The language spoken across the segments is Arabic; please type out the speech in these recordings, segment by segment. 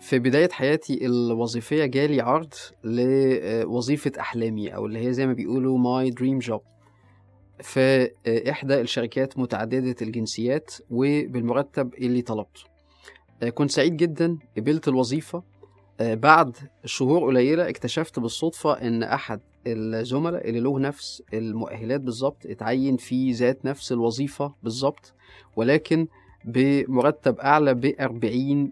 في بداية حياتي الوظيفية جالي عرض لوظيفة أحلامي أو اللي هي زي ما بيقولوا my dream job في إحدى الشركات متعددة الجنسيات وبالمرتب اللي طلبته. كنت سعيد جدا قبلت الوظيفة. بعد شهور قليلة اكتشفت بالصدفة إن أحد الزملاء اللي له نفس المؤهلات بالظبط اتعين في ذات نفس الوظيفة بالظبط ولكن بمرتب أعلى ب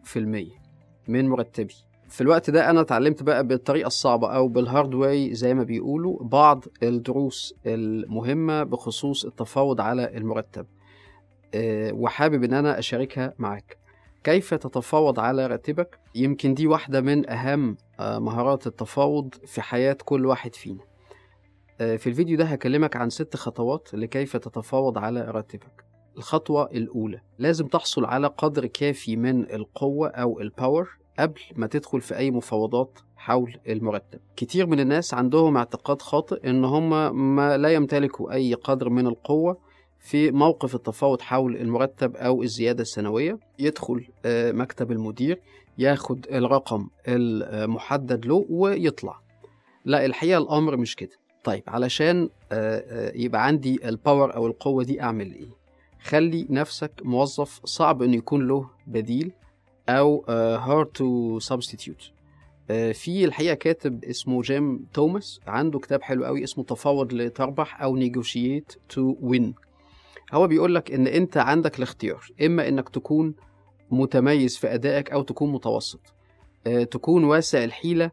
40% من مرتبي. في الوقت ده أنا اتعلمت بقى بالطريقة الصعبة أو بال hard way زي ما بيقولوا بعض الدروس المهمة بخصوص التفاوض على المرتب. أه وحابب إن أنا أشاركها معاك. كيف تتفاوض على راتبك؟ يمكن دي واحدة من أهم مهارات التفاوض في حياة كل واحد فينا. في الفيديو ده هكلمك عن ست خطوات لكيف تتفاوض على راتبك. الخطوة الأولى. لازم تحصل على قدر كافي من القوة أو ال power قبل ما تدخل في أي مفاوضات حول المرتب. كتير من الناس عندهم اعتقاد خاطئ إن هم ما لا يمتلكوا أي قدر من القوة في موقف التفاوض حول المرتب أو الزيادة السنوية. يدخل مكتب المدير ياخد الرقم المحدد له ويطلع. لا الحقيقة الأمر مش كده. طيب علشان يبقى عندي ال power أو القوة دي أعمل إيه؟ خلي نفسك موظف صعب إنه يكون له بديل أو hard to substitute. في الحقيقة كاتب اسمه جيم توماس عنده كتاب حلو قوي اسمه تفاوض لتربح أو negotiate to win. هو بيقول لك إن أنت عندك الاختيار إما إنك تكون متميز في أدائك أو تكون متوسط. أه تكون واسع الحيلة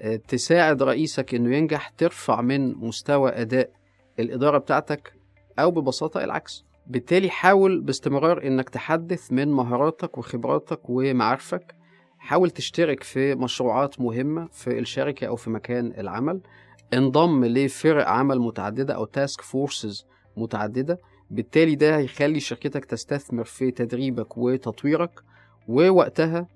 أه تساعد رئيسك إنه ينجح ترفع من مستوى أداء الإدارة بتاعتك أو ببساطة العكس. بالتالي حاول باستمرار إنك تحدث من مهاراتك وخبراتك ومعارفك. حاول تشترك في مشروعات مهمة في الشركة أو في مكان العمل. انضم لفرق عمل متعددة أو تاسك فورسز متعددة. بالتالي ده هيخلي شركتك تستثمر في تدريبك وتطويرك ووقتها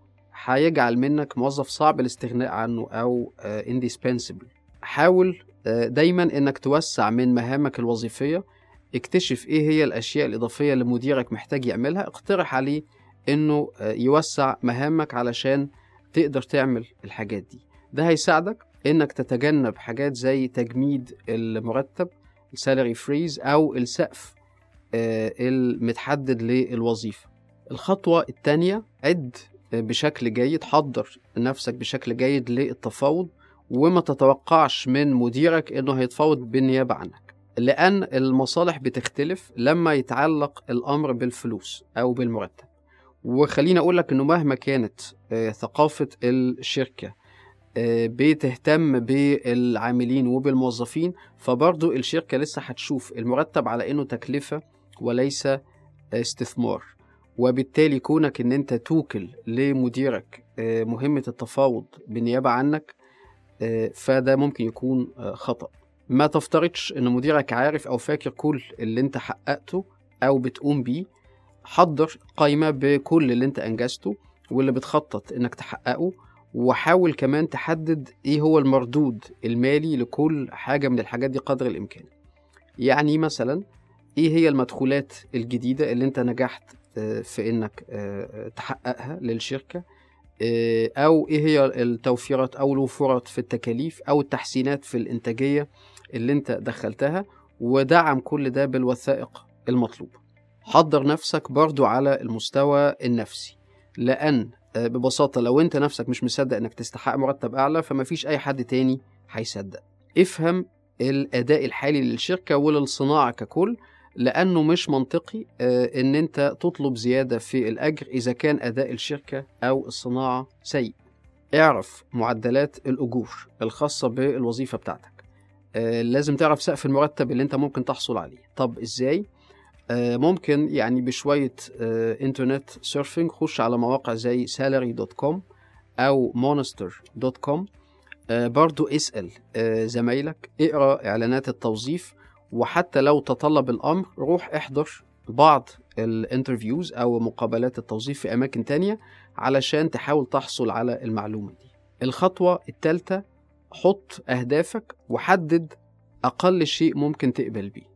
هيجعل منك موظف صعب الاستغناء عنه أو indispensable. حاول دايما إنك توسع من مهامك الوظيفية اكتشف إيه هي الأشياء الإضافية اللي مديرك محتاج يعملها اقترح عليه إنه يوسع مهامك علشان تقدر تعمل الحاجات دي. ده هيساعدك إنك تتجنب حاجات زي تجميد المرتب السالري فريز أو السقف المتحدد للوظيفة. الخطوة التانية عد بشكل جيد حضر نفسك بشكل جيد للتفاوض وما تتوقعش من مديرك إنه هيتفاوض بالنيابة عنك. لأن المصالح بتختلف لما يتعلق الأمر بالفلوس أو بالمرتب. وخليني أقول لك إنه مهما كانت ثقافة الشركة بتهتم بالعاملين وبالموظفين فبرضو الشركة لسه هتشوف المرتب على إنه تكلفة وليس استثمار. وبالتالي كونك إن أنت توكل لمديرك مهمة التفاوض بالنيابة عنك فده ممكن يكون خطأ. ما تفترضش إن مديرك عارف أو فاكر كل اللي أنت حققته أو بتقوم بيه. حضر قائمة بكل اللي أنت أنجزته واللي بتخطط إنك تحققه وحاول كمان تحدد إيه هو المردود المالي لكل حاجة من الحاجات دي قدر الإمكان. يعني مثلا إيه هي المدخولات الجديدة اللي أنت نجحت في إنك تحققها للشركة؟ أو إيه هي التوفيرات أو الوفرات في التكاليف أو التحسينات في الإنتاجية اللي أنت دخلتها ودعم كل ده بالوثائق المطلوبة. حضر نفسك برضو على المستوى النفسي لأن ببساطة لو أنت نفسك مش مصدق إنك تستحق مرتب أعلى فمفيش أي حد تاني هيصدق. افهم الأداء الحالي للشركة وللصناعة ككل لأنه مش منطقي إن أنت تطلب زيادة في الأجر إذا كان أداء الشركة أو الصناعة سيء. اعرف معدلات الأجور الخاصة بالوظيفة بتاعتك. لازم تعرف سقف المرتب اللي أنت ممكن تحصل عليه. طب إزاي؟ ممكن يعني بشوية internet surfing خش على مواقع زي salary.com أو monster.com برضو اسأل زمايلك اقرأ إعلانات التوظيف وحتى لو تطلب الأمر روح احضر بعض ال interviews أو مقابلات التوظيف في أماكن تانية علشان تحاول تحصل على المعلومة دي. الخطوة التالتة حط أهدافك وحدد أقل شيء ممكن تقبل بيه.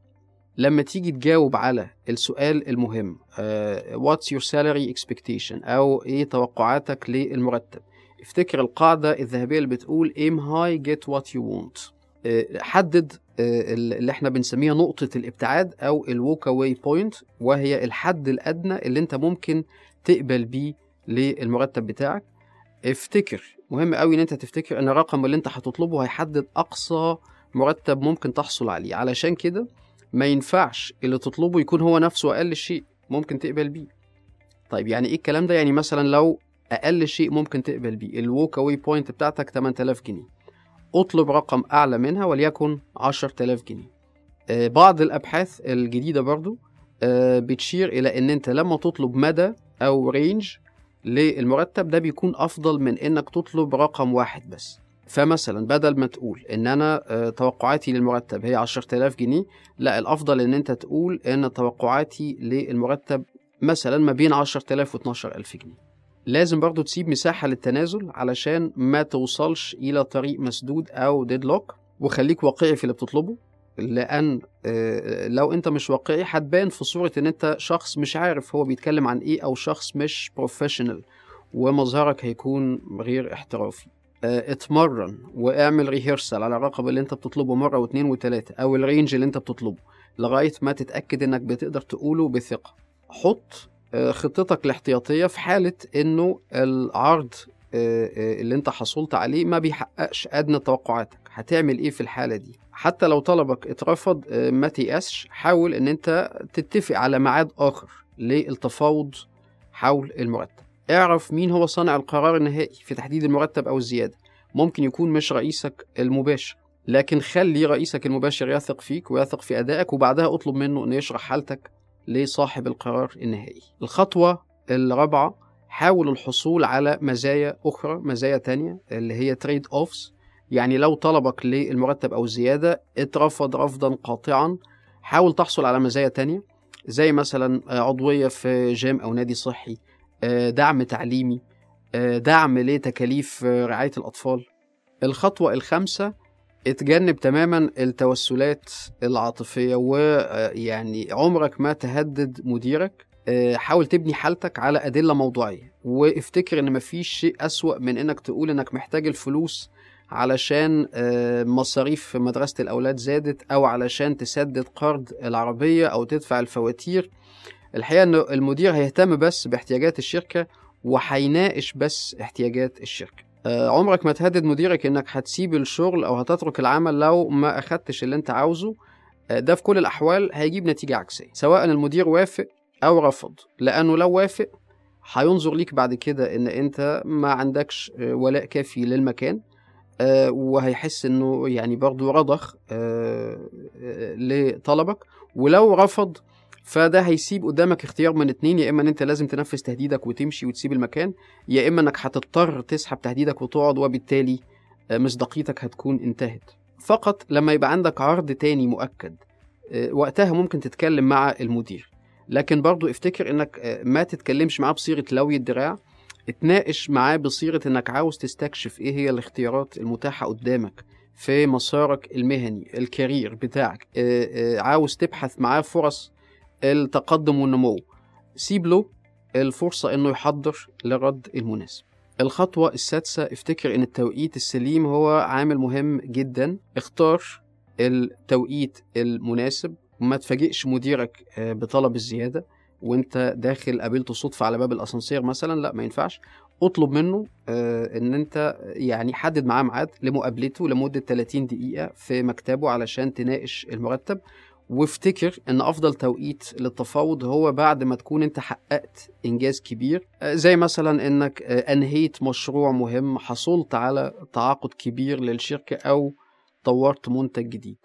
لما تيجي تجاوب على السؤال المهم what's your salary expectation أو إيه توقعاتك للمرتب؟ افتكر القاعدة الذهبية اللي بتقول aim high get what you want. حدد آه، اللي إحنا بنسميها نقطة الابتعاد أو ال walk away point وهي الحد الأدنى اللي انت ممكن تقبل بيه للمرتب بتاعك. افتكر مهم قوي ان انت تفتكر ان الرقم اللي انت هتطلبه هيحدد أقصى مرتب ممكن تحصل عليه. علشان كده ما ينفعش اللي تطلبه يكون هو نفسه أقل شيء ممكن تقبل بيه. طيب يعني إيه الكلام ده؟ يعني مثلا لو أقل شيء ممكن تقبل بيه. ال walk away point بتاعتك 8000 جنيه. أطلب رقم أعلى منها وليكن 10000 جنيه. آه، بعض الأبحاث الجديدة برضو آه، بتشير إلى إن أنت لما تطلب مدى أو range للمرتب ده بيكون أفضل من إنك تطلب رقم واحد بس. فمثلا بدل ما تقول إن أنا آه، توقعاتي للمرتب هي 10000 جنيه لا الأفضل إن أنت تقول إن توقعاتي للمرتب مثلا ما بين 10000 و 12000 جنيه. لازم برضو تسيب مساحة للتنازل علشان ما توصلش إلى طريق مسدود أو deadlock وخليك واقعي في اللي بتطلبه لأن آه، لو أنت مش واقعي هتبان في صورة إن أنت شخص مش عارف هو بيتكلم عن إيه أو شخص مش professional ومظهرك هيكون غير احترافي. آه، اتمرن واعمل ريهرسال على الرقم اللي أنت بتطلبه مرة واثنين وثلاثة أو الرينج اللي أنت بتطلبه لغاية ما تتأكد إنك بتقدر تقوله بثقة. حط خطتك الاحتياطية في حالة إنه العرض آه، آه، اللي أنت حصلت عليه ما بيحققش أدنى توقعاتك. هتعمل إيه في الحالة دي؟ حتى لو طلبك اترفض آه، ما تيأسش. حاول إن أنت تتفق على ميعاد آخر للتفاوض حول المرتب. اعرف مين هو صانع القرار النهائي في تحديد المرتب أو الزيادة. ممكن يكون مش رئيسك المباشر لكن خلي رئيسك المباشر يثق فيك ويثق في أدائك وبعدها اطلب منه إنه يشرح حالتك لصاحب القرار النهائي. الخطوة الرابعة حاول الحصول على مزايا أخرى مزايا تانية اللي هي تريد أوفس يعني لو طلبك للمرتب أو الزيادة اترفض رفضا قاطعا. حاول تحصل على مزايا تانية زي مثلا عضوية في جيم أو نادي صحي آه، دعم تعليمي آه، دعم لتكاليف آه، رعاية الأطفال. الخطوة الخامسة اتجنب تماما التوسلات العاطفية ويعني عمرك ما تهدد مديرك. آه، حاول تبني حالتك على أدلة موضوعية. وافتكر إن مفيش شيء أسوأ من إنك تقول إنك محتاج الفلوس علشان آه، مصاريف مدرسة الأولاد زادت أو علشان تسدد قرض العربية أو تدفع الفواتير. الحقيقة إن المدير هيهتم بس باحتياجات الشركة وهيناقش بس احتياجات الشركة. آه، عمرك ما تهدد مديرك إنك هتسيب الشغل أو هتترك العمل لو ما أخدتش اللي أنت عاوزه. آه، ده في كل الأحوال هيجيب نتيجة عكسية سواء المدير وافق أو رفض لأنه لو وافق هينظر ليك بعد كده إن أنت ما عندكش آه، ولاء كافي للمكان آه، وهيحس إنه يعني برضو رضخ آه، آه، لطلبك. ولو رفض فده هيسيب قدامك اختيار من اتنين يا إما إن أنت لازم تنفذ تهديدك وتمشي وتسيب المكان يا إما إنك هتضطر تسحب تهديدك وتقعد وبالتالي آه، مصداقيتك هتكون انتهت. فقط لما يبقى عندك عرض تاني مؤكد آه، وقتها ممكن تتكلم مع المدير. لكن برضو افتكر إنك آه، ما تتكلمش معاه بصيغة لوي الدراع اتناقش معاه بصيغة إنك عاوز تستكشف إيه هي الاختيارات المتاحة قدامك في مسارك المهني الكارير بتاعك عاوز تبحث معاه فرص التقدم والنمو. سيب له الفرصة إنه يحضر لرد المناسب. الخطوة السادسة افتكر إن التوقيت السليم هو عامل مهم جدا. اختار التوقيت المناسب وما تفاجئش مديرك آه، بطلب الزيادة وأنت داخل قابلته صدفة على باب الأسانسير مثلا لا ما ينفعش. اطلب منه آه، إن أنت يعني حدد معاه ميعاد لمقابلته لمدة 30 دقيقة في مكتبه علشان تناقش المرتب. وافتكر إن أفضل توقيت للتفاوض هو بعد ما تكون أنت حققت إنجاز كبير. آه، زي مثلا إنك آه، أنهيت مشروع مهم حصلت على تعاقد كبير للشركة أو طورت منتج جديد.